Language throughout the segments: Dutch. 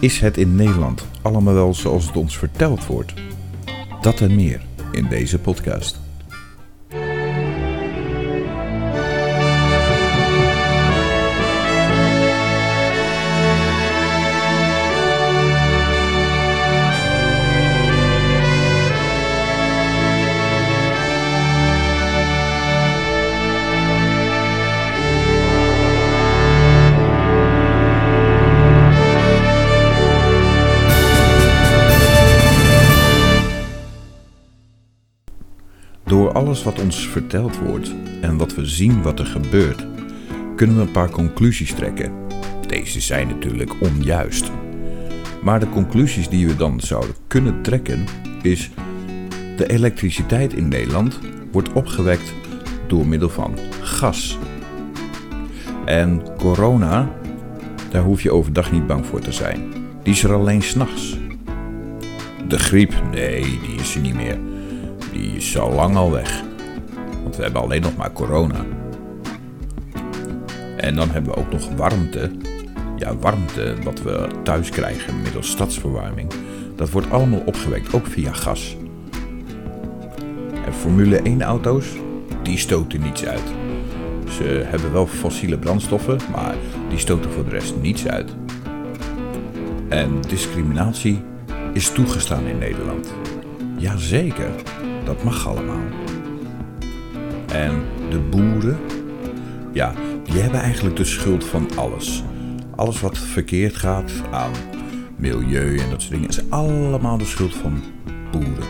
Is het in Nederland allemaal wel zoals het ons verteld wordt? Dat en meer in deze podcast. Wat ons verteld wordt en wat we zien wat er gebeurt, kunnen we een paar conclusies trekken. Deze zijn natuurlijk onjuist. Maar de conclusies die we dan zouden kunnen trekken is: de elektriciteit in Nederland wordt opgewekt door middel van gas. En corona, daar hoef je overdag niet bang voor te zijn. Die is er alleen s'nachts. De griep, nee, die is er niet meer. Die is al lang al weg. Want we hebben alleen nog maar corona. En dan hebben we ook nog warmte. Ja, warmte wat we thuis krijgen middels stadsverwarming. Dat wordt allemaal opgewekt, ook via gas. En Formule 1 auto's, die stoten niets uit. Ze hebben wel fossiele brandstoffen, maar die stoten voor de rest niets uit. En discriminatie is toegestaan in Nederland. Jazeker, dat mag allemaal. En de boeren, ja, die hebben eigenlijk de schuld van alles. Alles wat verkeerd gaat aan milieu en dat soort dingen, is allemaal de schuld van boeren.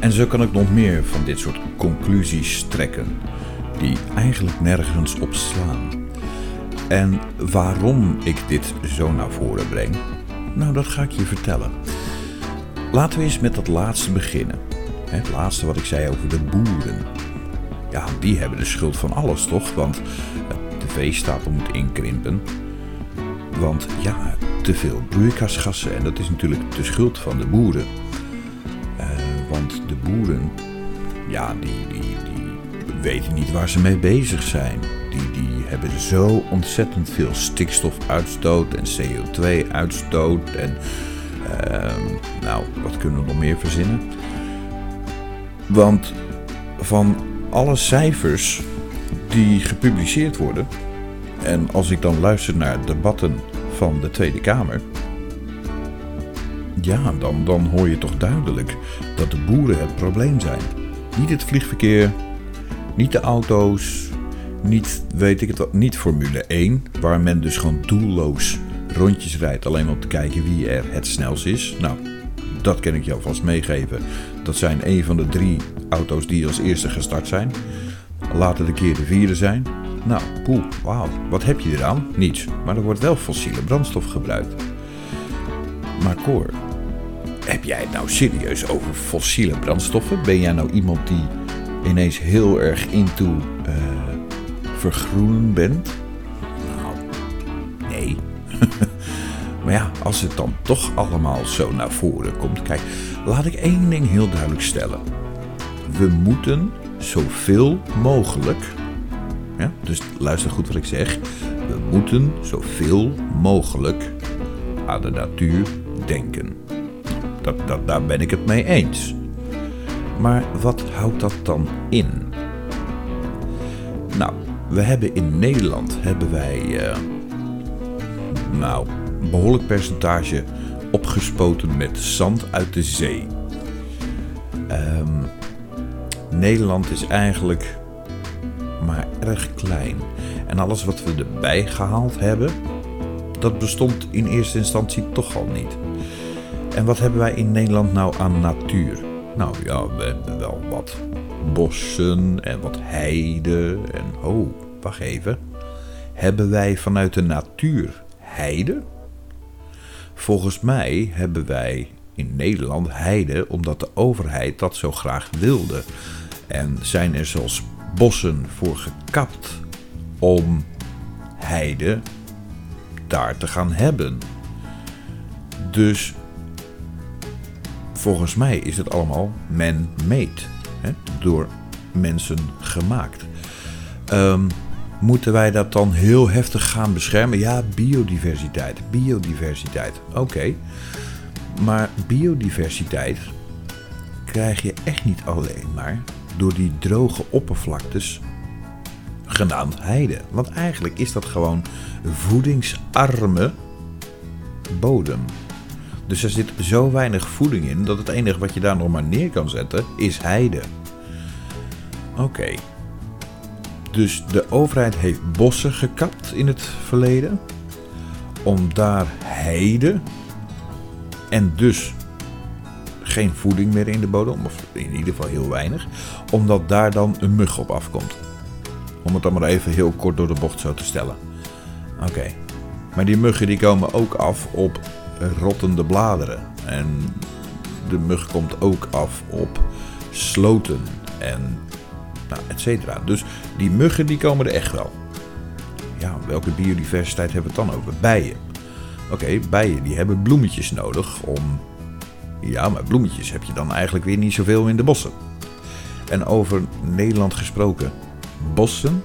En zo kan ik nog meer van dit soort conclusies trekken, die eigenlijk nergens op slaan. En waarom ik dit zo naar voren breng, nou dat ga ik je vertellen. Laten we eens met dat laatste beginnen. Het laatste wat ik zei over de boeren. Ja, die hebben de schuld van alles toch? Want de veestapel moet inkrimpen. Want ja, te veel broeikasgassen. En dat is natuurlijk de schuld van de boeren. Uh, want de boeren, ja, die, die, die weten niet waar ze mee bezig zijn. Die, die hebben zo ontzettend veel stikstofuitstoot en CO2-uitstoot. En uh, nou, wat kunnen we nog meer verzinnen? Want van alle cijfers die gepubliceerd worden, en als ik dan luister naar debatten van de Tweede Kamer, ja, dan, dan hoor je toch duidelijk dat de boeren het probleem zijn. Niet het vliegverkeer, niet de auto's, niet, weet ik het wat, niet Formule 1, waar men dus gewoon doelloos rondjes rijdt alleen om te kijken wie er het snelst is. Nou, dat kan ik jou vast meegeven. Dat zijn een van de drie auto's die als eerste gestart zijn. Later de keer de vierde zijn. Nou, poeh, wauw, wat heb je eraan? Niets, maar er wordt wel fossiele brandstof gebruikt. Maar Cor, heb jij het nou serieus over fossiele brandstoffen? Ben jij nou iemand die ineens heel erg into uh, vergroenen bent? Nou, nee. maar ja, als het dan toch allemaal zo naar voren komt. Kijk, laat ik één ding heel duidelijk stellen. We moeten zoveel mogelijk. Ja, dus luister goed wat ik zeg. We moeten zoveel mogelijk aan de natuur denken. Dat, dat, daar ben ik het mee eens. Maar wat houdt dat dan in? Nou, we hebben in Nederland hebben wij. Uh, nou, behoorlijk percentage opgespoten met zand uit de zee. Um, Nederland is eigenlijk maar erg klein. En alles wat we erbij gehaald hebben, dat bestond in eerste instantie toch al niet. En wat hebben wij in Nederland nou aan natuur? Nou ja, we hebben wel wat bossen en wat heide en... Oh, wacht even. Hebben wij vanuit de natuur heide? Volgens mij hebben wij in Nederland heide omdat de overheid dat zo graag wilde. En zijn er zelfs bossen voor gekapt om heide daar te gaan hebben. Dus volgens mij is het allemaal man-made. Door mensen gemaakt. Um, Moeten wij dat dan heel heftig gaan beschermen? Ja, biodiversiteit. Biodiversiteit. Oké. Maar biodiversiteit krijg je echt niet alleen maar door die droge oppervlaktes genaamd heide. Want eigenlijk is dat gewoon voedingsarme bodem. Dus er zit zo weinig voeding in dat het enige wat je daar nog maar neer kan zetten is heide. Oké. Dus de overheid heeft bossen gekapt in het verleden. Om daar heide en dus geen voeding meer in de bodem, of in ieder geval heel weinig, omdat daar dan een mug op afkomt. Om het dan maar even heel kort door de bocht zo te stellen. Oké. Maar die muggen die komen ook af op rottende bladeren. En de mug komt ook af op sloten en nou, et cetera. Dus die muggen die komen er echt wel. Ja, welke biodiversiteit hebben we het dan over? Bijen. Oké, bijen die hebben bloemetjes nodig om... Ja, maar bloemetjes heb je dan eigenlijk weer niet zoveel in de bossen. En over Nederland gesproken, bossen.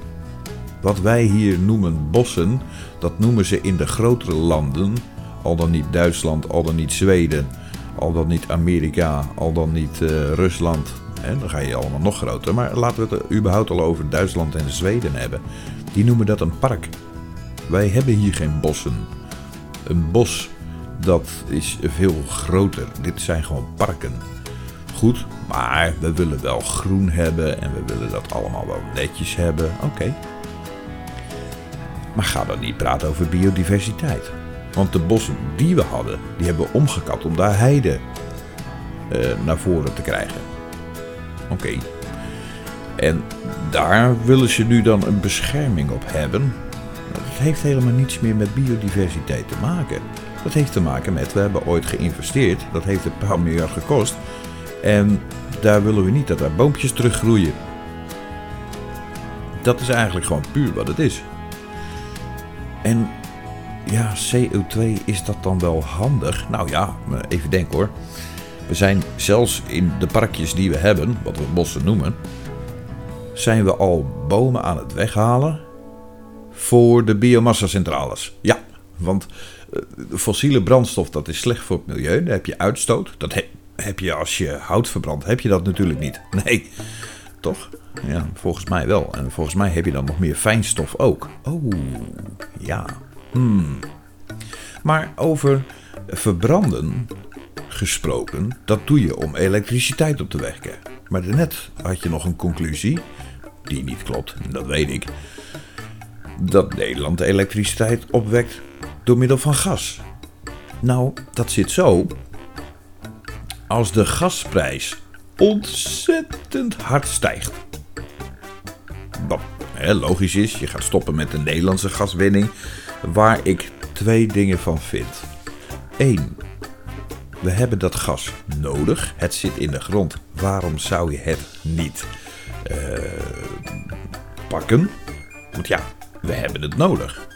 Wat wij hier noemen bossen, dat noemen ze in de grotere landen, al dan niet Duitsland, al dan niet Zweden, al dan niet Amerika, al dan niet uh, Rusland. Dan ga je allemaal nog groter. Maar laten we het überhaupt al over Duitsland en Zweden hebben. Die noemen dat een park. Wij hebben hier geen bossen. Een bos, dat is veel groter. Dit zijn gewoon parken. Goed, maar we willen wel groen hebben en we willen dat allemaal wel netjes hebben. Oké. Maar ga dan niet praten over biodiversiteit. Want de bossen die we hadden, die hebben we omgekapt om daar heide uh, naar voren te krijgen. Oké. En daar willen ze nu dan een bescherming op hebben. Dat heeft helemaal niets meer met biodiversiteit te maken. Dat heeft te maken met, we hebben ooit geïnvesteerd, dat heeft een paar miljard gekost. En daar willen we niet dat er boompjes teruggroeien. Dat is eigenlijk gewoon puur wat het is. En ja, CO2, is dat dan wel handig? Nou ja, even denken hoor. We zijn zelfs in de parkjes die we hebben, wat we bossen noemen, zijn we al bomen aan het weghalen voor de biomassa-centrales. Ja, want eh, fossiele brandstof dat is slecht voor het milieu. Daar heb je uitstoot. Dat heb je als je hout verbrandt, heb je dat natuurlijk niet. Nee, toch? Ja, volgens mij wel. En volgens mij heb je dan nog meer fijnstof ook. Oh, ja. Hmm. Maar over verbranden gesproken, dat doe je om elektriciteit op te wekken. Maar daarnet had je nog een conclusie, die niet klopt, dat weet ik. Dat Nederland elektriciteit opwekt door middel van gas. Nou, dat zit zo. Als de gasprijs ontzettend hard stijgt. Wat logisch is, je gaat stoppen met de Nederlandse gaswinning. Waar ik twee dingen van vind. Eén, we hebben dat gas nodig. Het zit in de grond. Waarom zou je het niet uh, pakken? Want ja, we hebben het nodig.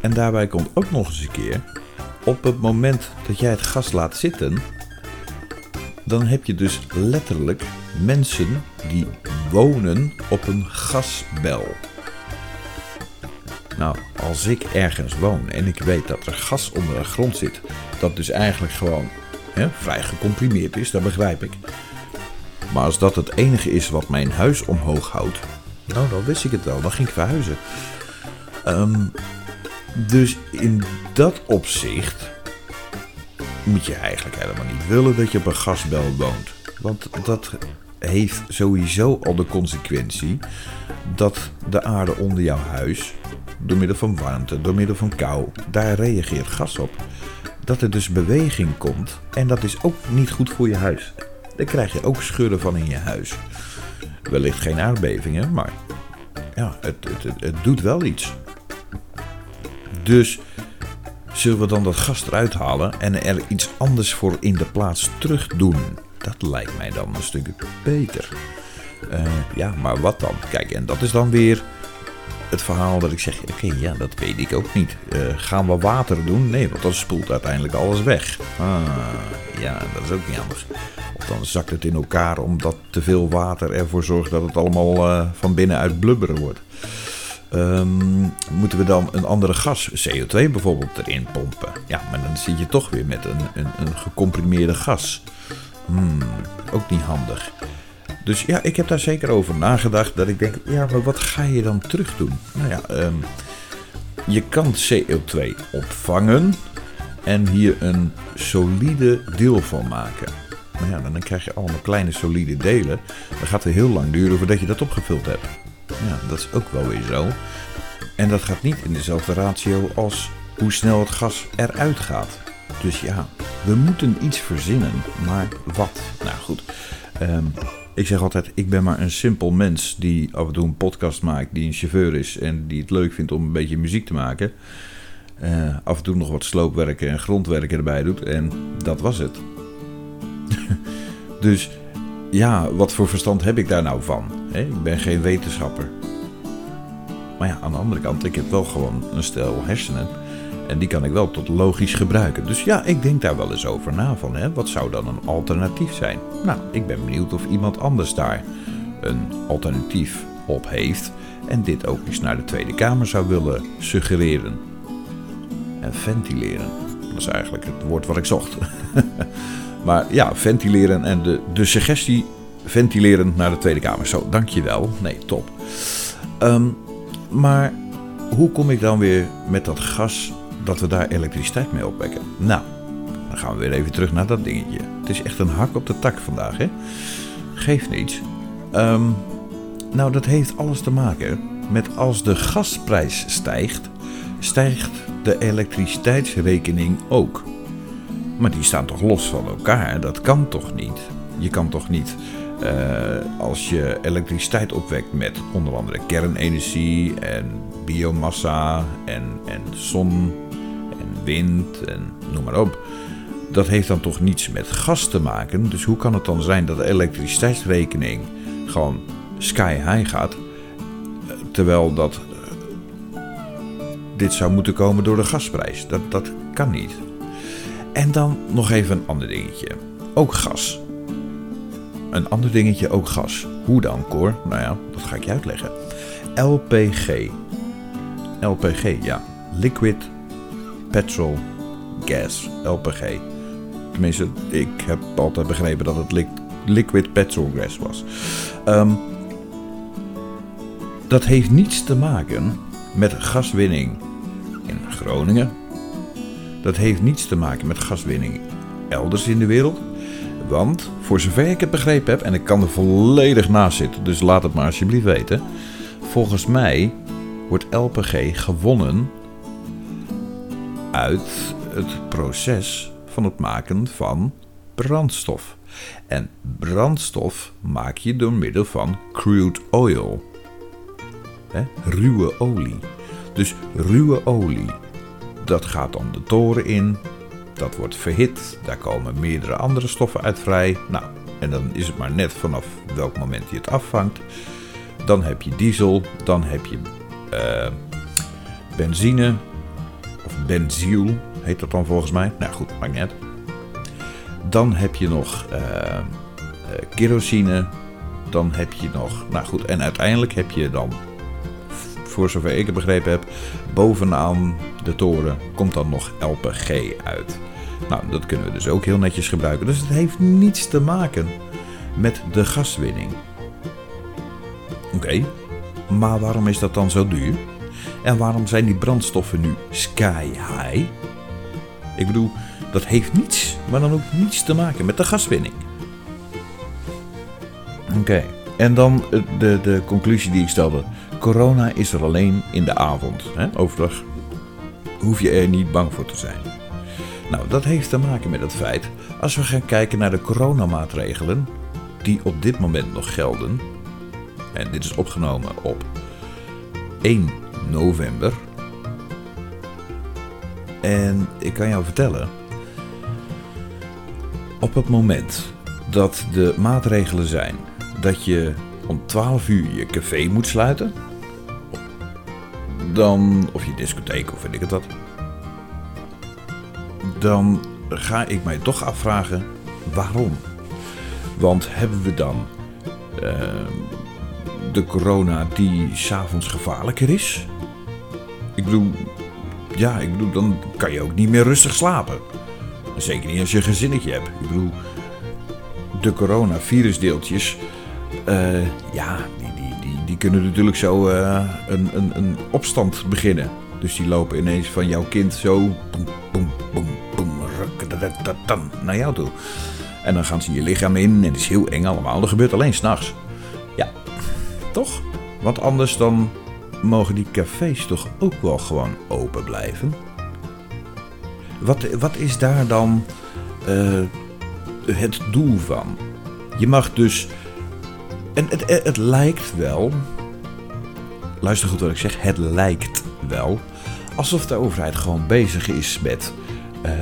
En daarbij komt ook nog eens een keer. Op het moment dat jij het gas laat zitten, dan heb je dus letterlijk mensen die wonen op een gasbel. Nou, als ik ergens woon en ik weet dat er gas onder de grond zit, dat dus eigenlijk gewoon hè, vrij gecomprimeerd is, dat begrijp ik. Maar als dat het enige is wat mijn huis omhoog houdt, nou dan wist ik het wel, dan ging ik verhuizen. Um, dus in dat opzicht moet je eigenlijk helemaal niet willen dat je op een gasbel woont. Want dat heeft sowieso al de consequentie dat de aarde onder jouw huis, door middel van warmte, door middel van kou, daar reageert gas op. Dat er dus beweging komt en dat is ook niet goed voor je huis. Daar krijg je ook schudden van in je huis. Wellicht geen aardbevingen, maar ja, het, het, het doet wel iets. Dus zullen we dan dat gas eruit halen en er iets anders voor in de plaats terug doen? Dat lijkt mij dan een stuk beter. Uh, ja, maar wat dan? Kijk, en dat is dan weer het verhaal dat ik zeg: oké, ja, dat weet ik ook niet. Uh, gaan we water doen? Nee, want dan spoelt uiteindelijk alles weg. Ah, ja, dat is ook niet handig. Of dan zakt het in elkaar omdat te veel water ervoor zorgt dat het allemaal uh, van binnenuit blubberen wordt. ehm, moeten we dan een andere gas, CO2 bijvoorbeeld, erin pompen? Ja, maar dan zit je toch weer met een, een, een gecomprimeerde gas. Hmm, ook niet handig. Dus ja, ik heb daar zeker over nagedacht. Dat ik denk, ja, maar wat ga je dan terug doen? Nou ja, ehm, je kan CO2 opvangen en hier een solide deel van maken. Maar ja, dan krijg je allemaal kleine solide delen. Dan gaat het heel lang duren voordat je dat opgevuld hebt. Ja, dat is ook wel weer zo. En dat gaat niet in dezelfde ratio als hoe snel het gas eruit gaat. Dus ja, we moeten iets verzinnen. Maar wat? Nou goed. Um, ik zeg altijd, ik ben maar een simpel mens die af en toe een podcast maakt, die een chauffeur is en die het leuk vindt om een beetje muziek te maken. Uh, af en toe nog wat sloopwerken en grondwerken erbij doet en dat was het. dus ja, wat voor verstand heb ik daar nou van? ik ben geen wetenschapper. Maar ja, aan de andere kant, ik heb wel gewoon een stel hersenen. En die kan ik wel tot logisch gebruiken. Dus ja, ik denk daar wel eens over na van, hè, wat zou dan een alternatief zijn? Nou, ik ben benieuwd of iemand anders daar een alternatief op heeft. En dit ook eens naar de Tweede Kamer zou willen suggereren. En ventileren. Dat is eigenlijk het woord wat ik zocht. maar ja, ventileren en de, de suggestie ventileren naar de Tweede Kamer. Zo, dankjewel. Nee, top. Ehm, maar hoe kom ik dan weer met dat gas dat we daar elektriciteit mee opwekken. Nou, dan gaan we weer even terug naar dat dingetje. Het is echt een hak op de tak vandaag, hè? Geeft niets. Ehm, nou, dat heeft alles te maken met als de gasprijs stijgt, stijgt de elektriciteitsrekening ook. Maar die staan toch los van elkaar? Dat kan toch niet? Je kan toch niet uh, als je elektriciteit opwekt met onder andere kernenergie en biomassa en, en zon wind en noem maar op. Dat heeft dan toch niets met gas te maken. Dus hoe kan het dan zijn dat de elektriciteitsrekening gewoon sky high gaat, terwijl dat eh, dit zou moeten komen door de gasprijs? Dat, dat kan niet. En dan nog even een ander dingetje. Ook gas. Een ander dingetje, ook gas. Hoe dan, Cor? Nou ja, dat ga ik je uitleggen. LPG. LPG, ja. Liquid petrol gas, LPG. Tenminste, ik heb altijd begrepen dat het liquid petrol gas was. Ehm, dat heeft niets te maken met gaswinning in Groningen. Dat heeft niets te maken met gaswinning elders in de wereld. Want, voor zover ik het begrepen heb, en ik kan er volledig naast zitten, dus laat het maar alsjeblieft weten. Volgens mij wordt LPG gewonnen uit het proces van het maken van brandstof. En brandstof maak je door middel van crude oil. ruwe olie. Dus ruwe olie, dat gaat dan de toren in, dat wordt verhit, daar komen meerdere andere stoffen uit vrij. Nou, en dan is het maar net vanaf welk moment je het afvangt. Dan heb je diesel, dan heb je uh, benzine, benziel heet dat dan volgens mij. Nou goed, maakt Dan heb je nog uh, kerosine. Dan heb je nog, nou goed, en uiteindelijk heb je dan, voor zover ik het begrepen heb, bovenaan de toren komt dan nog LPG uit. Nou, dat kunnen we dus ook heel netjes gebruiken. Dus het heeft niets te maken met de gaswinning. Oké, maar waarom is dat dan zo duur? En waarom zijn die brandstoffen nu sky high? Ik bedoel, dat heeft niets, maar dan ook niets te maken met de gaswinning. Oké, en dan de, de conclusie die ik stelde. Corona is er alleen in de avond. Hè? Overdag hoef je er niet bang voor te zijn. Nou, dat heeft te maken met het feit, als we gaan kijken naar de coronamaatregelen die op dit moment nog gelden, en dit is opgenomen op 1 november. En ik kan jou vertellen, op het moment dat de maatregelen zijn dat je om 12 uur je café moet sluiten, dan, of je discotheek of weet ik het wat, dan ga ik mij toch afvragen waarom. Want hebben we dan uh, de corona die s'avonds gevaarlijker is? Ik bedoel, ja, ik bedoel, dan kan je ook niet meer rustig slapen. Zeker niet als je een gezinnetje hebt. Ik bedoel, de coronavirusdeeltjes, uh, ja, die, die, die, die, kunnen natuurlijk zo uh, een, een, een opstand beginnen. Dus die lopen ineens van jouw kind zo naar jou toe. En dan gaan ze je lichaam in en het is heel eng allemaal. Dat gebeurt alleen s'nachts. Ja, toch? Want anders dan mogen die cafés toch ook wel gewoon open blijven? Wat, wat is daar dan uh, het doel van? Je mag dus. En het, het, het lijkt wel. Luister goed wat ik zeg. Het lijkt wel. Alsof de overheid gewoon bezig is met. Uh,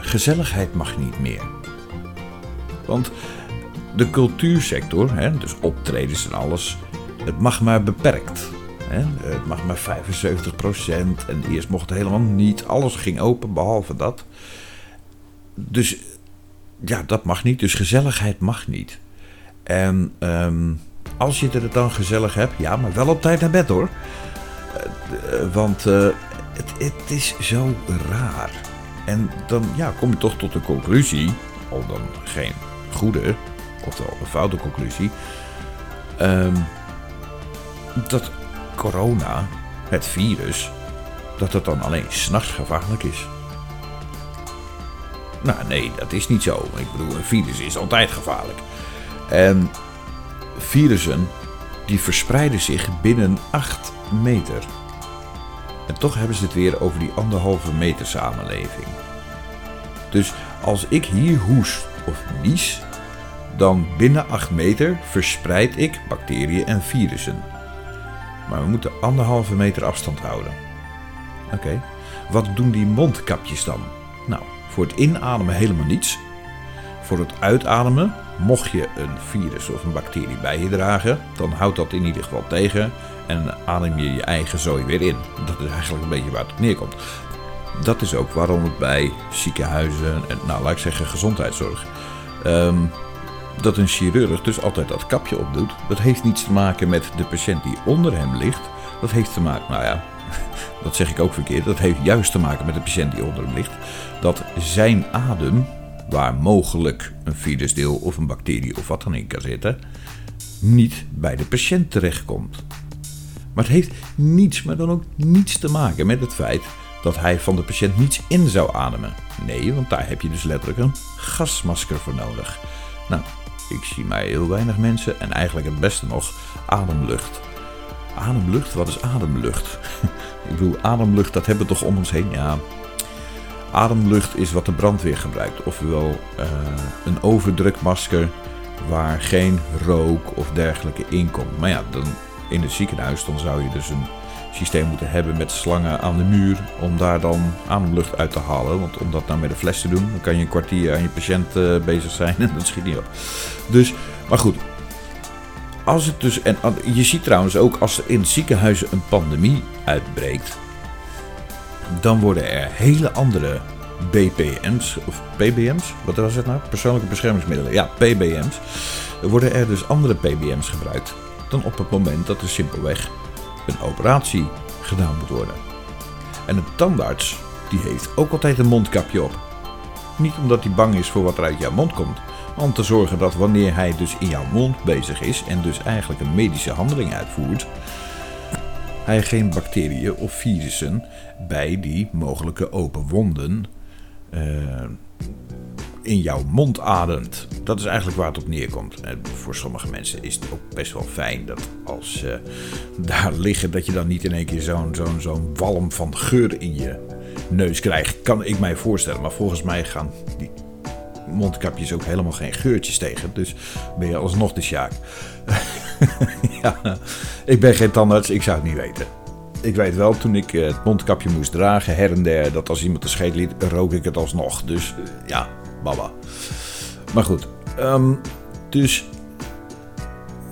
gezelligheid mag niet meer. Want de cultuursector, hè, dus optredens en alles, het mag maar beperkt. Het mag maar 75% en eerst mocht het helemaal niet. Alles ging open behalve dat. Dus ja, dat mag niet. Dus gezelligheid mag niet. En um, als je het dan gezellig hebt, ja, maar wel op tijd naar bed hoor. Uh, want uh, het, het, is zo raar. En dan ja, kom je toch tot de conclusie, al dan geen goede, oftewel een foute conclusie, um, dat corona, het virus, dat het dan alleen s'nachts gevaarlijk is. Nou, nee, dat is niet zo. Ik bedoel, een virus is altijd gevaarlijk. En virussen, die verspreiden zich binnen 8 meter. En toch hebben ze het weer over die anderhalve meter samenleving. Dus als ik hier hoest of nies, dan binnen 8 meter verspreid ik bacteriën en virussen. Maar we moeten anderhalve meter afstand houden. Oké, wat doen die mondkapjes dan? Nou, voor het inademen helemaal niets. Voor het uitademen, mocht je een virus of een bacterie bij je dragen, dan houdt dat in ieder geval tegen en adem je je eigen zooi weer in. Dat is eigenlijk een beetje waar het neerkomt. Dat is ook waarom het bij ziekenhuizen en, nou laat ik zeggen, gezondheidszorg, um, dat een chirurg dus altijd dat kapje opdoet. Dat heeft niets te maken met de patiënt die onder hem ligt. Dat heeft te maken, nou ja, dat zeg ik ook verkeerd. Dat heeft juist te maken met de patiënt die onder hem ligt. Dat zijn adem, waar mogelijk een virusdeel of een bacterie of wat dan in kan zitten, niet bij de patiënt terechtkomt. Maar het heeft niets, maar dan ook niets te maken met het feit dat hij van de patiënt niets in zou ademen. Nee, want daar heb je dus letterlijk een gasmasker voor nodig. Nou, ik zie mij heel weinig mensen en eigenlijk het beste nog ademlucht. Ademlucht? Wat is ademlucht? ik bedoel, ademlucht, dat hebben we toch om ons heen? Ja. Ademlucht is wat de brandweer gebruikt. Ofwel uh, een overdrukmasker waar geen rook of dergelijke in komt. Maar ja, dan in het ziekenhuis dan zou je dus een systeem moeten hebben met slangen aan de muur om daar dan ademlucht uit te halen. Want om dat nou met een fles te doen, dan kan je een kwartier aan je patiënt uh, bezig zijn en dat schiet niet op. Dus, maar goed. Als het dus, en je ziet trouwens ook als er in ziekenhuizen een pandemie uitbreekt, dan worden er hele andere BPM's of PBM's, wat was het nou? Persoonlijke beschermingsmiddelen. Ja, PBM's. Worden er dus andere PBM's gebruikt dan op het moment dat er simpelweg een operatie gedaan moet worden. En een tandarts die heeft ook altijd een mondkapje op. Niet omdat hij bang is voor wat er uit jouw mond komt, maar om te zorgen dat wanneer hij dus in jouw mond bezig is en dus eigenlijk een medische handeling uitvoert, hij geen bacteriën of virussen bij die mogelijke open wonden uh, in jouw mond ademt. Dat is eigenlijk waar het op neerkomt. En voor sommige mensen is het ook best wel fijn dat als ze daar liggen, dat je dan niet in één keer zo'n zo'n zo'n walm van geur in je neus krijgt. Kan ik mij voorstellen. Maar volgens mij gaan die mondkapjes ook helemaal geen geurtjes tegen. Dus ben je alsnog de sjaak. ja, ik ben geen tandarts, ik zou het niet weten. Ik weet wel, toen ik het mondkapje moest dragen, her en der, dat als iemand de scheet liet, rook ik het alsnog. Dus ja, baba. Maar goed, um, dus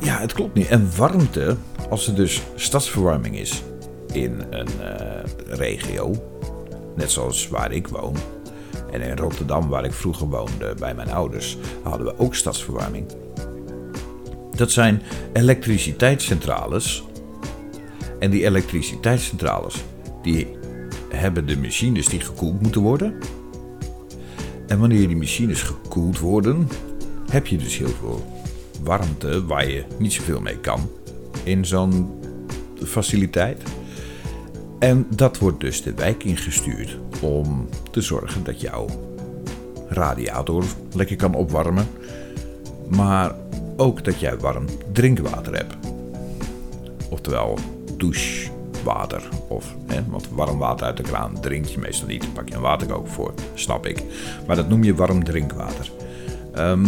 ja, het klopt niet. En warmte, als er dus stadsverwarming is in een uh, regio, net zoals waar ik woon, en in Rotterdam, waar ik vroeger woonde bij mijn ouders, hadden we ook stadsverwarming. Dat zijn elektriciteitscentrales. En die elektriciteitscentrales die hebben de machines die gekoeld moeten worden. En wanneer die machines gekoeld worden, heb je dus heel veel warmte waar je niet zoveel mee kan in zo'n faciliteit. En dat wordt dus de wijk ingestuurd om te zorgen dat jouw radiator lekker kan opwarmen. Maar ook dat jij warm drinkwater hebt. Oftewel douchewater. Of, hè, want warm water uit de kraan drink je meestal niet. Pak je een waterkoker voor, snap ik. Maar dat noem je warm drinkwater. Ehm,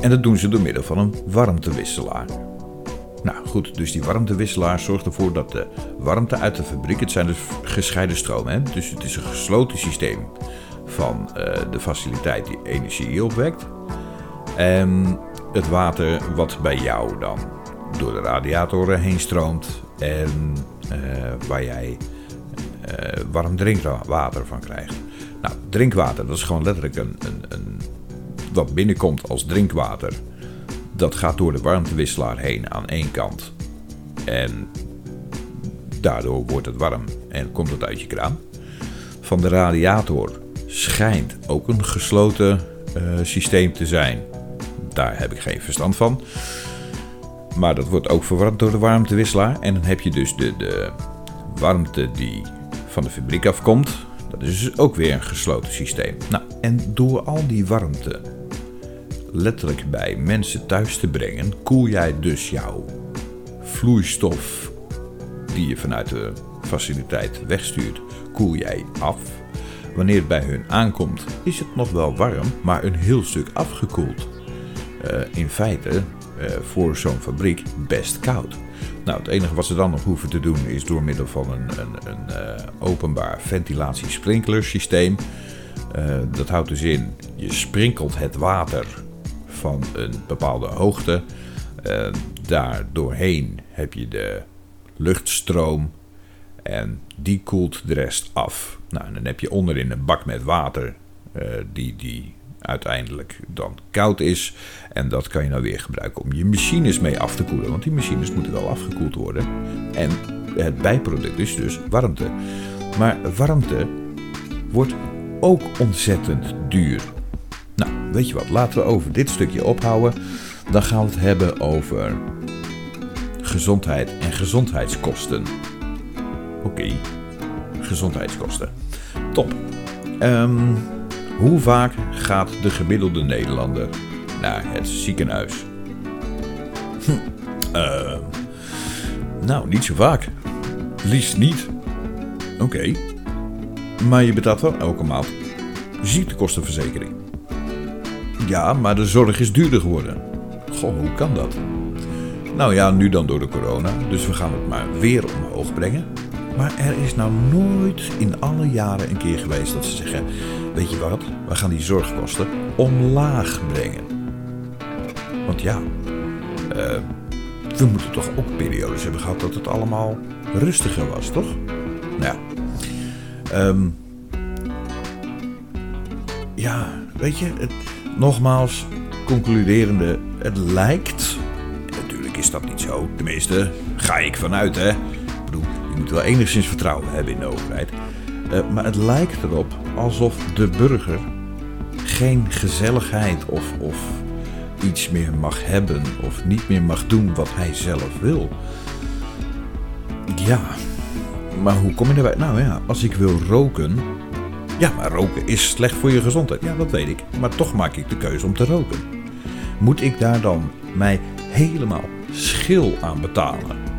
en dat doen ze door middel van een warmtewisselaar. Nou goed, dus die warmtewisselaar zorgt ervoor dat de warmte uit de fabriek, het zijn dus gescheiden stromen, hè? dus het is een gesloten systeem van uh, de faciliteit die energie opwekt. En het water wat bij jou dan door de radiatoren heen stroomt en waar jij uh, warm drinkwater van krijgt. Nou, drinkwater, dat is gewoon letterlijk een, een, een, wat binnenkomt als drinkwater. Dat gaat door de warmtewisselaar heen aan één kant. En daardoor wordt het warm en komt het uit je kraan. Van de radiator schijnt ook een gesloten uh, systeem te zijn. Daar heb ik geen verstand van. Maar dat wordt ook verwarmd door de warmtewisselaar. En dan heb je dus de, de warmte die van de fabriek afkomt. Dat is dus ook weer een gesloten systeem. Nou, en door al die warmte letterlijk bij mensen thuis te brengen, koel jij dus jouw vloeistof die je vanuit de faciliteit wegstuurt, koel jij af. Wanneer het bij hun aankomt, is het nog wel warm, maar een heel stuk afgekoeld. Uh, in feite, voor zo'n fabriek, best koud. Nou, het enige wat ze dan nog hoeven te doen is door middel van een, een, een uh, openbaar ventilatiesprinklersysteem. dat houdt dus in, je sprinkelt het water van een bepaalde hoogte. daar doorheen heb je de luchtstroom en die koelt de rest af. Nou, dan heb je onderin een bak met water die, die uiteindelijk dan koud is. En dat kan je nou weer gebruiken om je machines mee af te koelen. Want die machines moeten wel afgekoeld worden. En het bijproduct is dus warmte. Maar warmte wordt ook ontzettend duur. Nou, weet je wat, laten we over dit stukje ophouden. Dan gaan we het hebben over gezondheid en gezondheidskosten. Oké, gezondheidskosten. Top. Um, hoe vaak gaat de gemiddelde Nederlander naar het ziekenhuis? Hm. Uh, nou, niet zo vaak. Liefst niet. Oké. Maar je betaalt wel elke maand ziektekostenverzekering. Ja, maar de zorg is duurder geworden. Goh, hoe kan dat? Nou ja, nu dan door de corona, dus we gaan het maar weer omhoog brengen. Maar er is nou nooit in alle jaren een keer geweest dat ze zeggen: Weet je wat, we gaan die zorgkosten omlaag brengen. Want ja, uh, we moeten toch ook periodes hebben gehad dat het allemaal rustiger was, toch? Nou ja. Um, ja, weet je, nogmaals, concluderende, het lijkt. Natuurlijk is dat niet zo, tenminste, ga ik vanuit, hè. Ik bedoel, je moet wel enigszins vertrouwen hebben in de overheid. Uh, maar het lijkt erop alsof de burger geen gezelligheid of, of iets meer mag hebben of niet meer mag doen wat hij zelf wil. Ja, maar hoe kom je erbij? Nou ja, als ik wil roken. Ja, maar roken is slecht voor je gezondheid. Ja, dat weet ik. Maar toch maak ik de keuze om te roken. Moet ik daar dan mij helemaal schil aan betalen?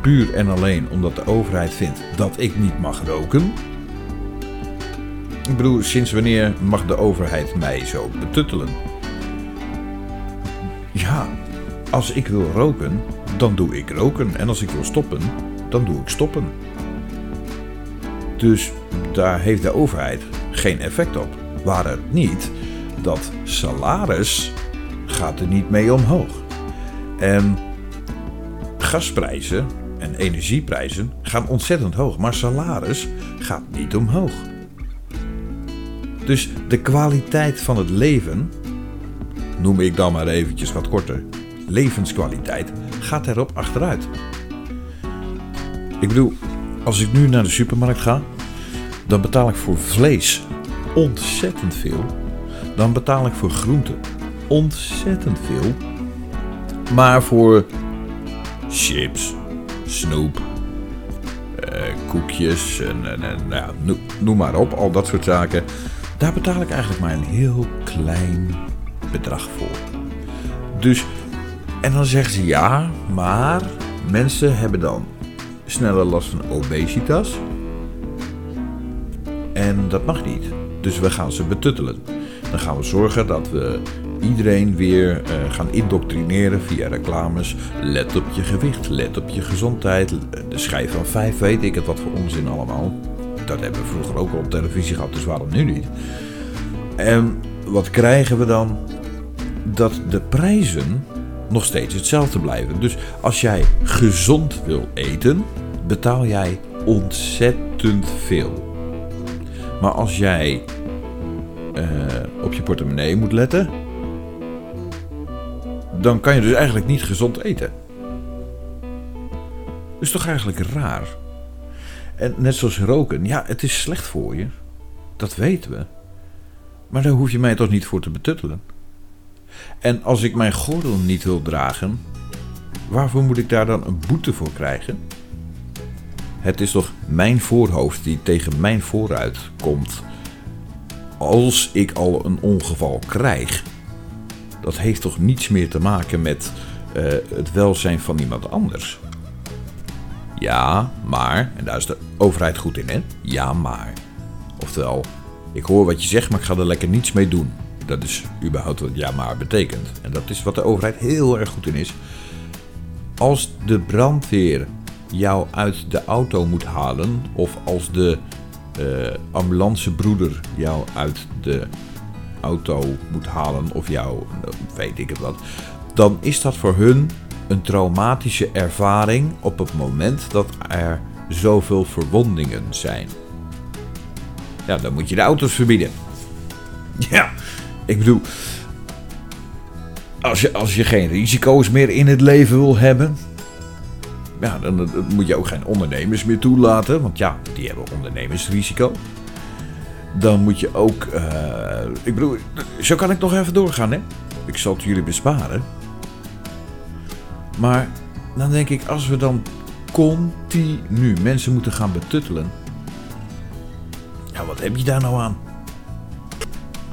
Puur en alleen omdat de overheid vindt dat ik niet mag roken? Ik bedoel, sinds wanneer mag de overheid mij zo betuttelen? Ja, als ik wil roken, dan doe ik roken. En als ik wil stoppen, dan doe ik stoppen. Dus daar heeft de overheid geen effect op. Waar het niet, dat salaris gaat er niet mee omhoog. En gasprijzen en energieprijzen gaan ontzettend hoog, maar salaris gaat niet omhoog. Dus de kwaliteit van het leven, noem ik dan maar eventjes wat korter, levenskwaliteit gaat erop achteruit. Ik bedoel, als ik nu naar de supermarkt ga, dan betaal ik voor vlees ontzettend veel. Dan betaal ik voor groenten ontzettend veel. Maar voor chips, snoep, eh, koekjes en, en, nou, noem maar op, al dat soort zaken. Daar betaal ik eigenlijk maar een heel klein bedrag voor. Dus, en dan zeggen ze ja, maar mensen hebben dan sneller last van obesitas. En dat mag niet. Dus we gaan ze betuttelen. Dan gaan we zorgen dat we iedereen weer uh, gaan indoctrineren via reclames. Let op je gewicht, let op je gezondheid. De schijf van vijf weet ik het wat voor onzin allemaal. Dat hebben we vroeger ook al op televisie gehad, dus waarom nu niet? En wat krijgen we dan? Dat de prijzen nog steeds hetzelfde blijven. Dus als jij gezond wil eten, betaal jij ontzettend veel. Maar als jij uh, op je portemonnee moet letten, dan kan je dus eigenlijk niet gezond eten. Dat is toch eigenlijk raar? En net zoals roken, ja, het is slecht voor je. Dat weten we. Maar daar hoef je mij toch niet voor te betuttelen. En als ik mijn gordel niet wil dragen, waarvoor moet ik daar dan een boete voor krijgen? Het is toch mijn voorhoofd die tegen mijn vooruit komt. Als ik al een ongeval krijg, dat heeft toch niets meer te maken met uh, het welzijn van iemand anders. Ja, maar, en daar is de overheid goed in, hè? Ja, maar. Oftewel, ik hoor wat je zegt, maar ik ga er lekker niets mee doen. Dat is überhaupt wat ja maar betekent. En dat is wat de overheid heel erg goed in is. Als de brandweer jou uit de auto moet halen, of als de uh, ambulancebroeder jou uit de auto moet halen, of jou, weet ik het wat, dan is dat voor hun een traumatische ervaring op het moment dat er zoveel verwondingen zijn. Ja, dan moet je de auto's verbieden. Ja, ik bedoel, als je, als je geen risico's meer in het leven wil hebben, ja, dan, dan moet je ook geen ondernemers meer toelaten, want ja, die hebben ondernemersrisico. Dan moet je ook, uh, ik bedoel, zo kan ik nog even doorgaan, hè? Ik zal het jullie besparen. Maar dan denk ik, als we dan continu mensen moeten gaan betuttelen. Ja, wat heb je daar nou aan?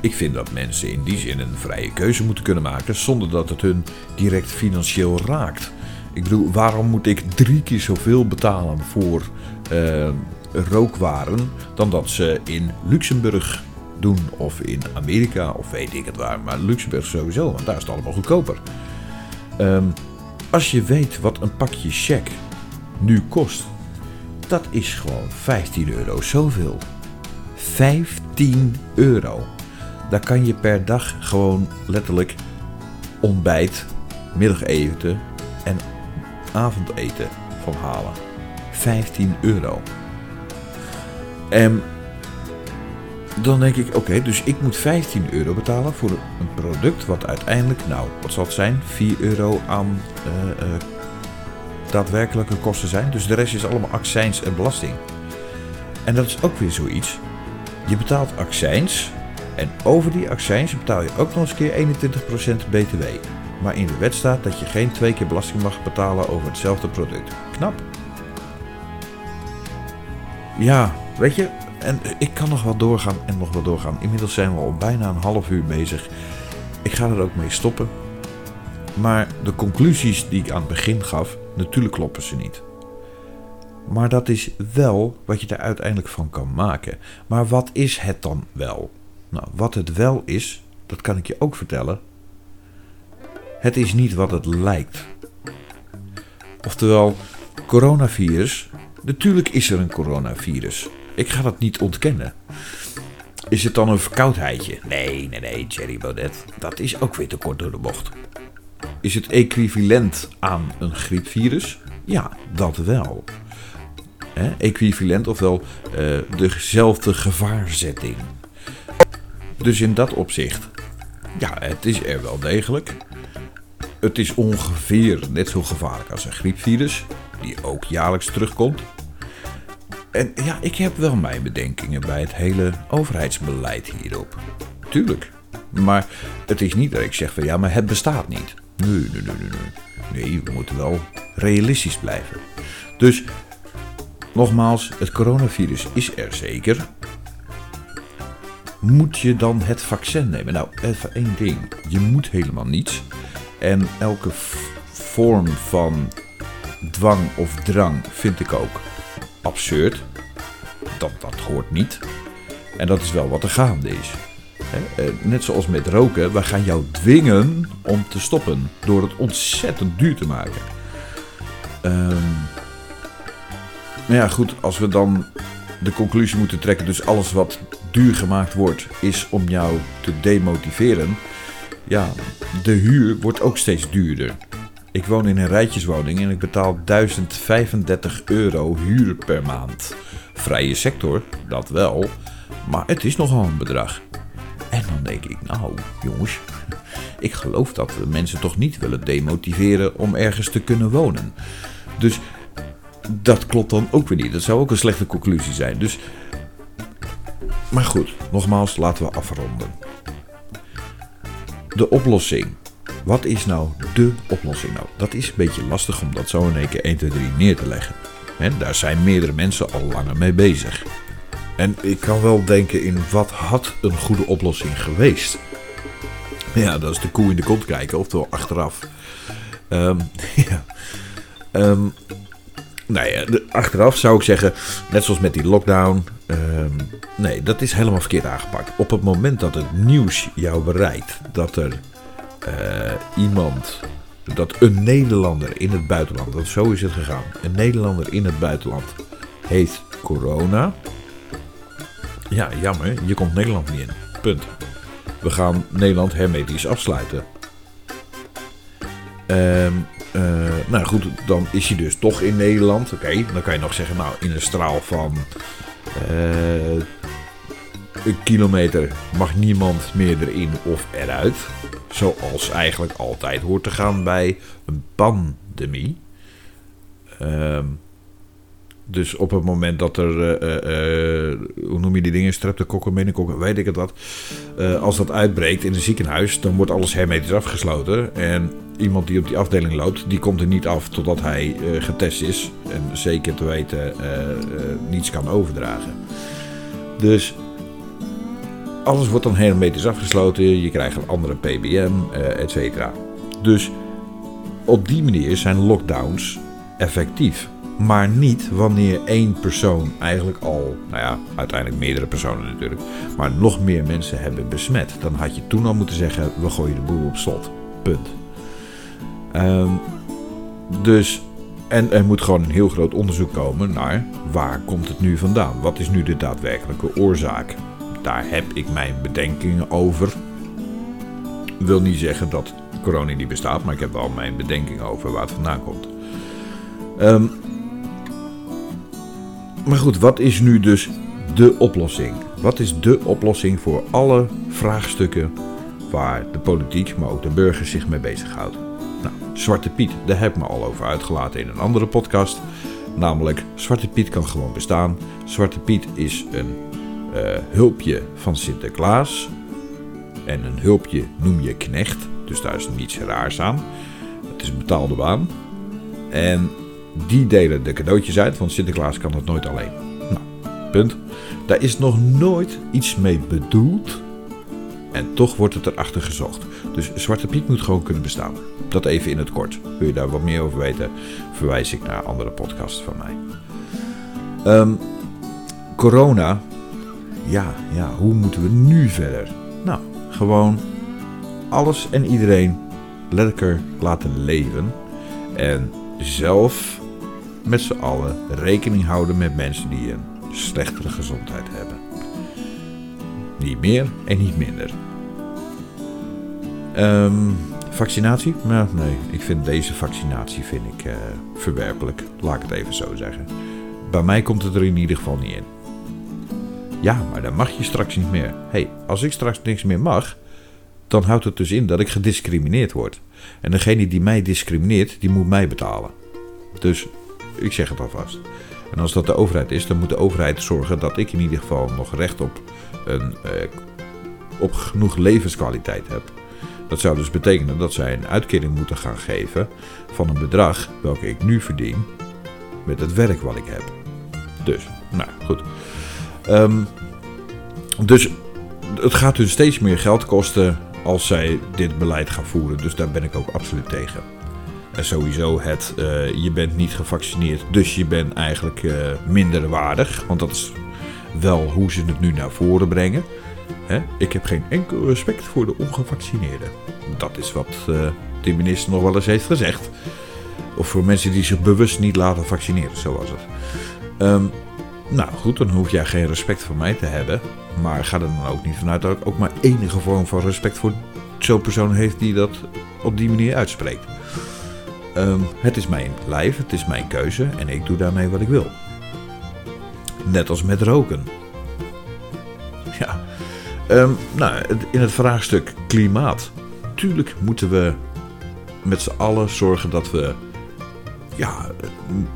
Ik vind dat mensen in die zin een vrije keuze moeten kunnen maken zonder dat het hun direct financieel raakt. Ik bedoel, waarom moet ik drie keer zoveel betalen voor uh, rookwaren dan dat ze in Luxemburg doen of in Amerika of weet ik het waar. Maar Luxemburg sowieso, want daar is het allemaal goedkoper. Um, als je weet wat een pakje check nu kost, dat is gewoon 15 euro zoveel. 15 euro. Daar kan je per dag gewoon letterlijk ontbijt, middageten en avondeten van halen. 15 euro. En dan denk ik, oké, dus ik moet 15 euro betalen voor een product wat uiteindelijk, nou, wat zal het zijn? 4 euro aan uh, uh, daadwerkelijke kosten zijn. Dus de rest is allemaal accijns en belasting. En dat is ook weer zoiets. Je betaalt accijns en over die accijns betaal je ook nog eens keer 21% btw. Maar in de wet staat dat je geen twee keer belasting mag betalen over hetzelfde product. Knap. Ja, weet je, en ik kan nog wel doorgaan en nog wel doorgaan. Inmiddels zijn we al bijna een half uur bezig. Ik ga er ook mee stoppen. Maar de conclusies die ik aan het begin gaf, natuurlijk kloppen ze niet. Maar dat is wel wat je er uiteindelijk van kan maken. Maar wat is het dan wel? Nou, wat het wel is, dat kan ik je ook vertellen. Het is niet wat het lijkt. Oftewel, coronavirus. Natuurlijk is er een coronavirus. Ik ga dat niet ontkennen. Is het dan een verkoudheidje? Nee, nee, nee, Jerry Baudet. Dat is ook weer te kort door de bocht. Is het equivalent aan een griepvirus? Ja, dat wel. Equivalent, ofwel uh, dezelfde gevaarzetting. Dus in dat opzicht, ja, het is er wel degelijk. het is ongeveer net zo gevaarlijk als een griepvirus, die ook jaarlijks terugkomt. En ja, ik heb wel mijn bedenkingen bij het hele overheidsbeleid hierop. Tuurlijk. Maar het is niet dat ik zeg van ja, maar het bestaat niet. Nee, nee, nee, nee. Nee, we moeten wel realistisch blijven. Dus nogmaals, het coronavirus is er zeker. Moet je dan het vaccin nemen? Nou, even één ding. Je moet helemaal niets. En elke vorm van dwang of drang vind ik ook absurd. Dat, dat hoort niet. En dat is wel wat er gaande is. Eh, net zoals met roken, we gaan jou dwingen om te stoppen door het ontzettend duur te maken. Um, nou ja, goed, als we dan de conclusie moeten trekken, dus alles wat duur gemaakt wordt, is om jou te demotiveren. Ja, de huur wordt ook steeds duurder. Ik woon in een rijtjeswoning en ik betaal 1035 euro huur per maand. Vrije sector, dat wel, maar het is nogal een bedrag. En dan denk ik, nou jongens, ik geloof dat we mensen toch niet willen demotiveren om ergens te kunnen wonen. Dus dat klopt dan ook weer niet. Dat zou ook een slechte conclusie zijn. Dus, maar goed, nogmaals, laten we afronden. De oplossing. Wat is nou de oplossing nou? Dat is een beetje lastig om dat zo in één keer 1, 2, 3 neer te leggen. En daar zijn meerdere mensen al langer mee bezig. En ik kan wel denken in wat had een goede oplossing geweest. Ja, dat is de koe in de kont kijken, oftewel achteraf. Um, ja. Um, nou ja, achteraf zou ik zeggen, net zoals met die lockdown. Um, nee, dat is helemaal verkeerd aangepakt. Op het moment dat het nieuws jou bereikt dat er iemand, dat een Nederlander in het buitenland, dat zo is het gegaan, een Nederlander in het buitenland heeft corona. Ja, jammer, je komt Nederland niet in. Punt. We gaan Nederland hermetisch afsluiten. Um, uh, nou goed, dan is hij dus toch in Nederland. Oké, dan kan je nog zeggen, nou in een straal van uh, een kilometer mag niemand meer erin of eruit. Zoals eigenlijk altijd hoort te gaan bij een pandemie. Uh, dus op het moment dat er, uh, uh, hoe noem je die dingen, streptokokken, meningokken, weet ik het wat. Als dat uitbreekt in een ziekenhuis, dan wordt alles hermetisch afgesloten. En iemand die op die afdeling loopt, die komt er niet af totdat hij getest is. En zeker te weten niets kan overdragen. Dus alles wordt dan hermetisch afgesloten. Je krijgt een andere PBM, et cetera. Dus op die manier zijn lockdowns effectief. Maar niet wanneer één persoon eigenlijk al, nou ja, uiteindelijk meerdere personen natuurlijk, maar nog meer mensen hebben besmet. Dan had je toen al moeten zeggen: we gooien de boel op slot. Punt. Um, dus, en er moet gewoon een heel groot onderzoek komen naar waar komt het nu vandaan? Wat is nu de daadwerkelijke oorzaak? Daar heb ik mijn bedenkingen over. Wil niet zeggen dat corona niet bestaat, maar ik heb wel mijn bedenkingen over waar het vandaan komt. Um, maar goed, wat is nu dus de oplossing? Wat is de oplossing voor alle vraagstukken waar de politiek, maar ook de burgers zich mee bezighouden? Nou, Zwarte Piet, daar heb ik me al over uitgelaten in een andere podcast. Namelijk, Zwarte Piet kan gewoon bestaan. Zwarte Piet is een hulpje van Sinterklaas. En een hulpje noem je knecht, dus daar is niets raars aan. Het is een betaalde baan. En die delen de cadeautjes uit, want Sinterklaas kan het nooit alleen. Nou, punt. Daar is nog nooit iets mee bedoeld. En toch wordt het erachter gezocht. Dus Zwarte Piet moet gewoon kunnen bestaan. Dat even in het kort. Wil je daar wat meer over weten, verwijs ik naar andere podcasts van mij. Um, corona. Ja, ja, hoe moeten we nu verder? Nou, gewoon alles en iedereen lekker laten leven. En zelf met z'n allen rekening houden met mensen die een slechtere gezondheid hebben. Niet meer en niet minder. Um, vaccinatie? Nou, nee, ik vind deze vaccinatie vind ik uh, verwerpelijk. Laat ik het even zo zeggen. Bij mij komt het er in ieder geval niet in. Ja, maar dan mag je straks niet meer. hey, als ik straks niks meer mag, dan houdt het dus in dat ik gediscrimineerd word. En degene die mij discrimineert, die moet mij betalen. Dus ik zeg het alvast. En als dat de overheid is, dan moet de overheid zorgen dat ik in ieder geval nog recht op, een, eh, op genoeg levenskwaliteit heb. Dat zou dus betekenen dat zij een uitkering moeten gaan geven van een bedrag welke ik nu verdien met het werk wat ik heb. Dus, nou goed. Ehm, dus het gaat dus steeds meer geld kosten als zij dit beleid gaan voeren. Dus daar ben ik ook absoluut tegen. En sowieso het, uh, je bent niet gevaccineerd, dus je bent eigenlijk uh, minder waardig. Want dat is wel hoe ze het nu naar voren brengen. Hè? Ik heb geen enkel respect voor de ongevaccineerden. Dat is wat uh, de minister nog wel eens heeft gezegd. Of voor mensen die zich bewust niet laten vaccineren, zo was het. Um, nou goed, dan hoef jij geen respect voor mij te hebben. Maar ga er dan ook niet vanuit dat ik ook maar enige vorm van respect voor zo'n persoon heeft die dat op die manier uitspreekt. Um, het is mijn lijf, het is mijn keuze en ik doe daarmee wat ik wil. Net als met roken. Ja, um, nou, in het vraagstuk klimaat. Tuurlijk moeten we met z'n allen zorgen dat we ja,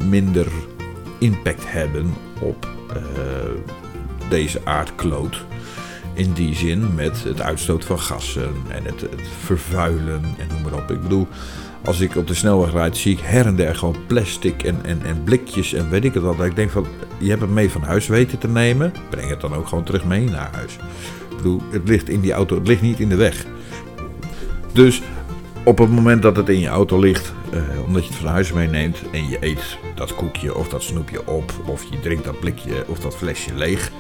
minder impact hebben op uh, deze aardkloot. In die zin met het uitstoot van gassen en het, het, vervuilen en noem maar op. Ik bedoel, als ik op de snelweg rijd, zie ik her en der gewoon plastic en, en, en blikjes en weet ik het wat. Ik denk van, je hebt het mee van huis weten te nemen. Breng het dan ook gewoon terug mee naar huis. Ik bedoel, het ligt in die auto, het ligt niet in de weg. Dus op het moment dat het in je auto ligt, uh, omdat je het van huis meeneemt en je eet dat koekje of dat snoepje op, of je drinkt dat blikje of dat flesje leeg.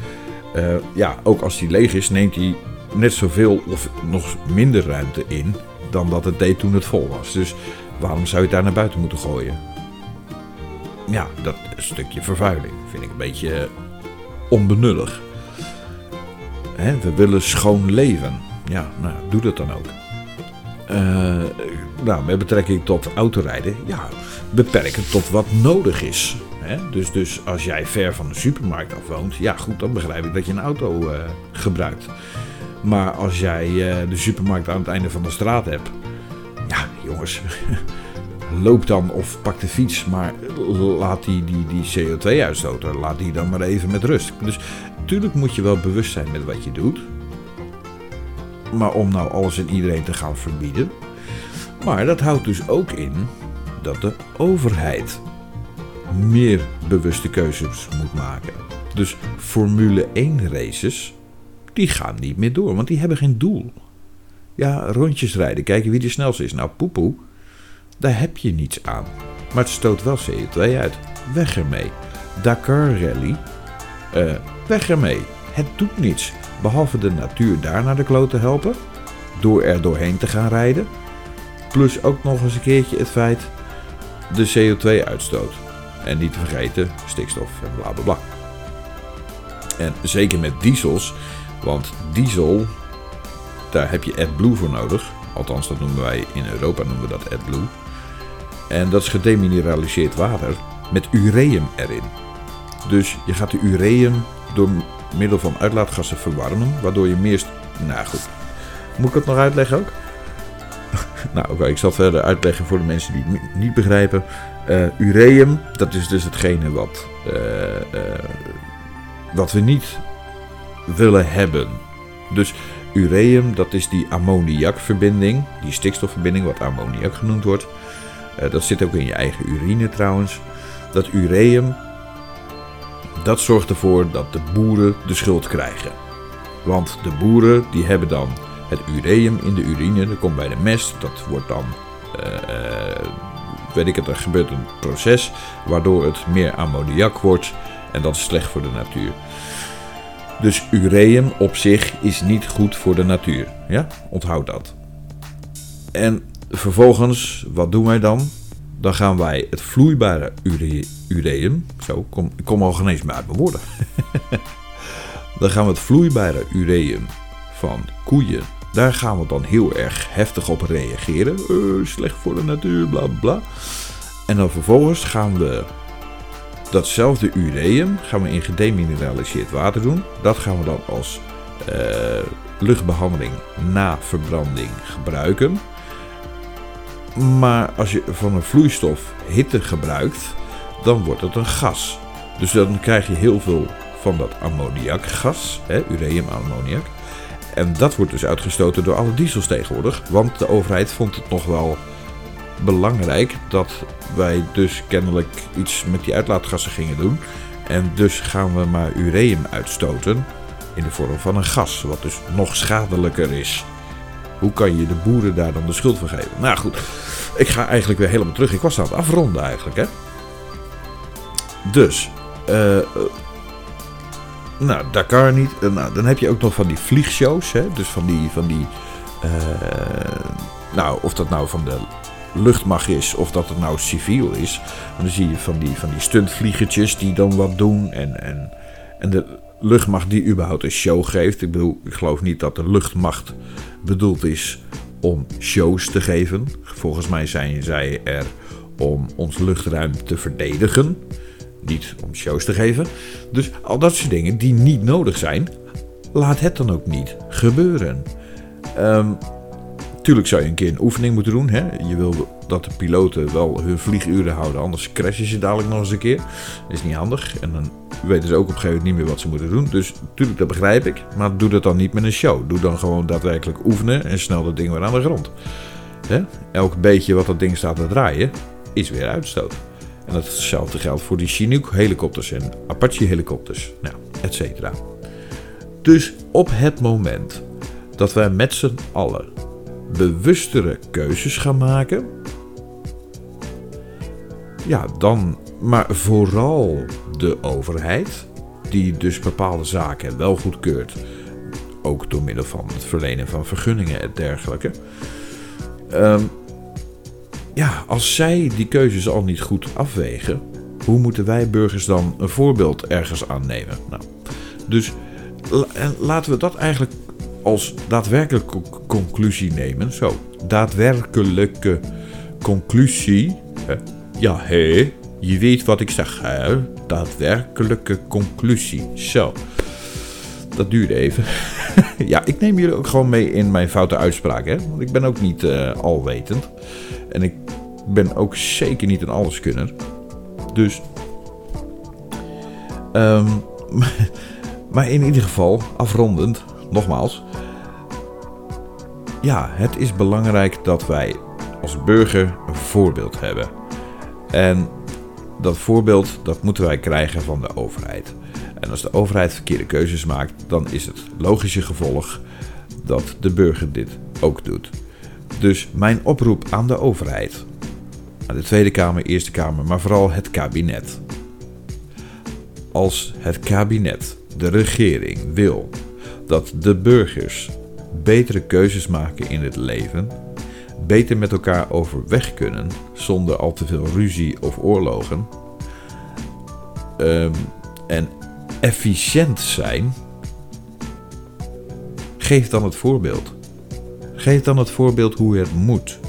Uh, ja, ook als die leeg is, neemt hij net zoveel of nog minder ruimte in dan dat het deed toen het vol was. Dus waarom zou je het daar naar buiten moeten gooien? Ja, dat stukje vervuiling vind ik een beetje onbenullig. Hè, we willen schoon leven. Ja, nou, doe dat dan ook. Uh, nou, met betrekking tot autorijden, ja, beperken tot wat nodig is. Dus, dus als jij ver van de supermarkt af woont, ja goed, dan begrijp ik dat je een auto uh, gebruikt. Maar als jij uh, de supermarkt aan het einde van de straat hebt, ja jongens, loop dan of pak de fiets, maar laat die, die, die CO2-uitstoot, laat die dan maar even met rust. Dus natuurlijk moet je wel bewust zijn met wat je doet. Maar om nou alles en iedereen te gaan verbieden. Maar dat houdt dus ook in dat de overheid meer bewuste keuzes moet maken. Dus Formule 1 races, die gaan niet meer door, want die hebben geen doel. Ja, rondjes rijden, kijken wie de snelste is. Nou, poepoe, daar heb je niets aan. Maar het stoot wel CO2 uit. Weg ermee. Dakar Rally, uh, weg ermee. Het doet niets. Behalve de natuur daar naar de kloot te helpen. Door er doorheen te gaan rijden. Plus ook nog eens een keertje het feit de CO2-uitstoot. En niet te vergeten stikstof en bla bla bla. En zeker met diesels, want diesel, daar heb je AdBlue voor nodig. Althans, dat noemen wij in Europa noemen we dat AdBlue. En dat is gedemineraliseerd water met ureum erin. Dus je gaat de ureum door middel van uitlaatgassen verwarmen, waardoor je meer. Nou goed, moet ik het nog uitleggen ook? nou, oké, ik zal verder uitleggen voor de mensen die het niet begrijpen. Uh, ureum, dat is dus hetgene wat, uh, uh, wat we niet willen hebben. Dus ureum, dat is die ammoniakverbinding, die stikstofverbinding, wat ammoniak genoemd wordt. dat zit ook in je eigen urine trouwens. Dat ureum, dat zorgt ervoor dat de boeren de schuld krijgen. Want de boeren die hebben dan het ureum in de urine, dat komt bij de mest, dat wordt dan, uh, weet ik het, er gebeurt een proces waardoor het meer ammoniak wordt en dat is slecht voor de natuur. Dus ureum op zich is niet goed voor de natuur. Ja, onthoud dat. En vervolgens, wat doen wij dan? Dan gaan wij het vloeibare ureum, zo, kom, ik kom al geen eens uit mijn woorden. dan gaan we het vloeibare ureum van koeien daar gaan we dan heel erg heftig op reageren. Uh, slecht voor de natuur, bla bla. En dan vervolgens gaan we datzelfde ureum gaan we in gedemineraliseerd water doen. Dat gaan we dan als eh, luchtbehandeling na verbranding gebruiken. Maar als je van een vloeistof hitte gebruikt, dan wordt het een gas. Dus dan krijg je heel veel van dat ammoniakgas, hè, ureum-ammoniak. En dat wordt dus uitgestoten door alle diesels tegenwoordig. Want de overheid vond het nog wel belangrijk dat wij dus kennelijk iets met die uitlaatgassen gingen doen. En dus gaan we maar ureum uitstoten in de vorm van een gas, wat dus nog schadelijker is. Hoe kan je de boeren daar dan de schuld van geven? Nou goed, ik ga eigenlijk weer helemaal terug. Ik was aan het afronden eigenlijk, hè. Dus. Uh, nou, Dakar niet. Nou, dan heb je ook nog van die vliegshows, hè. Dus van die, van die... Uh, nou, of dat nou van de luchtmacht is of dat het nou civiel is. dan zie je van die, van die stuntvliegertjes die dan wat doen. En, en, en de luchtmacht die überhaupt een show geeft. Ik bedoel, ik geloof niet dat de luchtmacht bedoeld is om shows te geven. Volgens mij zijn zij er om ons luchtruim te verdedigen. Niet om shows te geven. Dus al dat soort dingen die niet nodig zijn, laat het dan ook niet gebeuren. Um, Tuurlijk zou je een keer een oefening moeten doen. Hè? Je wil dat de piloten wel hun vlieguren houden, anders crashen ze dadelijk nog eens een keer. Dat is niet handig. En dan weten ze ook op een gegeven moment niet meer wat ze moeten doen. Dus natuurlijk, dat begrijp ik. Maar doe dat dan niet met een show. Doe dan gewoon daadwerkelijk oefenen en snel dat ding weer aan de grond. Hè? Elk beetje wat dat ding staat te draaien, is weer uitstoot. En datzelfde geldt voor die Chinook helikopters en Apache helikopters. Nou, et cetera. Dus op het moment dat wij met z'n allen bewustere keuzes gaan maken. Ja, dan, maar vooral de overheid, die dus bepaalde zaken wel goedkeurt, ook door middel van het verlenen van vergunningen en dergelijke. Um, ja, als zij die keuzes al niet goed afwegen, hoe moeten wij burgers dan een voorbeeld ergens aannemen? Nou, dus laten we dat eigenlijk als daadwerkelijke conclusie nemen. Zo, daadwerkelijke conclusie. Ja, hé, je weet wat ik zeg, hè? Daadwerkelijke conclusie. Zo, dat duurde even. ja, ik neem jullie ook gewoon mee in mijn foute uitspraak, hè? Want ik ben ook niet uh, alwetend. En ik ben ook zeker niet een alleskunner. Dus. Um, maar in ieder geval, afrondend, nogmaals ja, het is belangrijk dat wij als burger een voorbeeld hebben. En dat voorbeeld dat moeten wij krijgen van de overheid. En als de overheid verkeerde keuzes maakt, dan is het logische gevolg dat de burger dit ook doet. Dus mijn oproep aan de overheid, aan de Tweede Kamer, Eerste Kamer, maar vooral het kabinet. Als het kabinet, de regering, wil dat de burgers betere keuzes maken in het leven, beter met elkaar overweg kunnen zonder al te veel ruzie of oorlogen um, en efficiënt zijn, geef dan het voorbeeld. Geef dan het voorbeeld hoe het moet.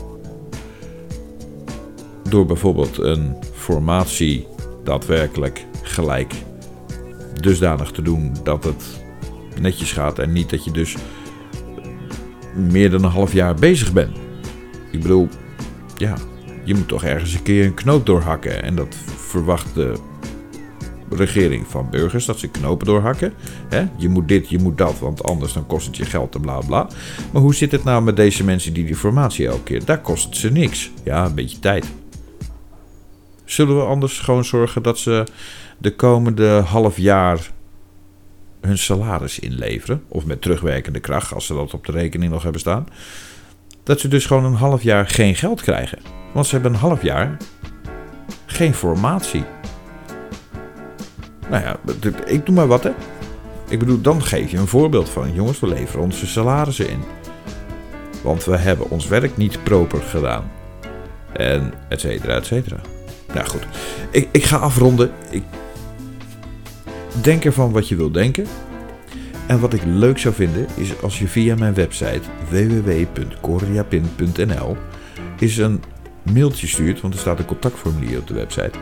Door bijvoorbeeld een formatie daadwerkelijk gelijk dusdanig te doen dat het netjes gaat en niet dat je dus meer dan een half jaar bezig ben. Ik bedoel, ja, je moet toch ergens een keer een knoop doorhakken. En dat verwacht de regering van burgers, dat ze knopen doorhakken. Je moet dit, je moet dat, want anders dan kost het je geld en bla bla. Maar hoe zit het nou met deze mensen die die formatie elke keer? Daar kost het ze niks. Ja, een beetje tijd. Zullen we anders gewoon zorgen dat ze de komende half jaar hun salaris inleveren. Of met terugwerkende kracht, als ze dat op de rekening nog hebben staan. Dat ze dus gewoon een half jaar geen geld krijgen. Want ze hebben een half jaar geen formatie. Nou ja, ik doe maar wat hè. Ik bedoel, dan geef je een voorbeeld van: jongens, we leveren onze salarissen in. Want we hebben ons werk niet proper gedaan. En et cetera, et cetera. Nou goed, ik, ik ga afronden. Ik Denk ervan wat je wilt denken. En wat ik leuk zou vinden is als je via mijn website www.coriapin.nl is een mailtje stuurt, want er staat een contactformulier op de website.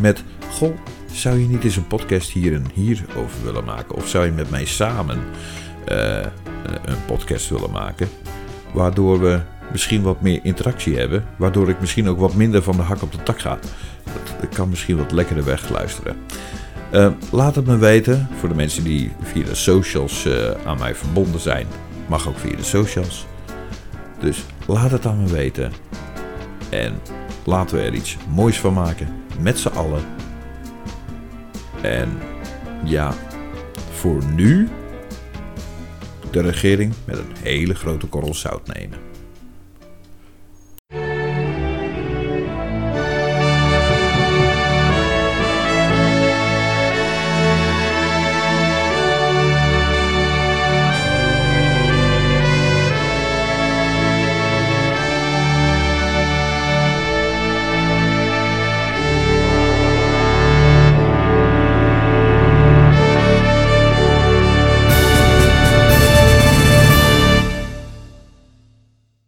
Met, goh, zou je niet eens een podcast hier en hier over willen maken? Of zou je met mij samen eh, een podcast willen maken? Waardoor we misschien wat meer interactie hebben. Waardoor ik misschien ook wat minder van de hak op de tak ga. Dat, kan misschien wat lekkerder wegluisteren. Uh, laat het me weten. Voor de mensen die via de socials aan mij verbonden zijn. Mag ook via de socials. Dus laat het aan me weten. En laten we er iets moois van maken. Met z'n allen. En ja, voor nu de regering met een hele grote korrel zout nemen.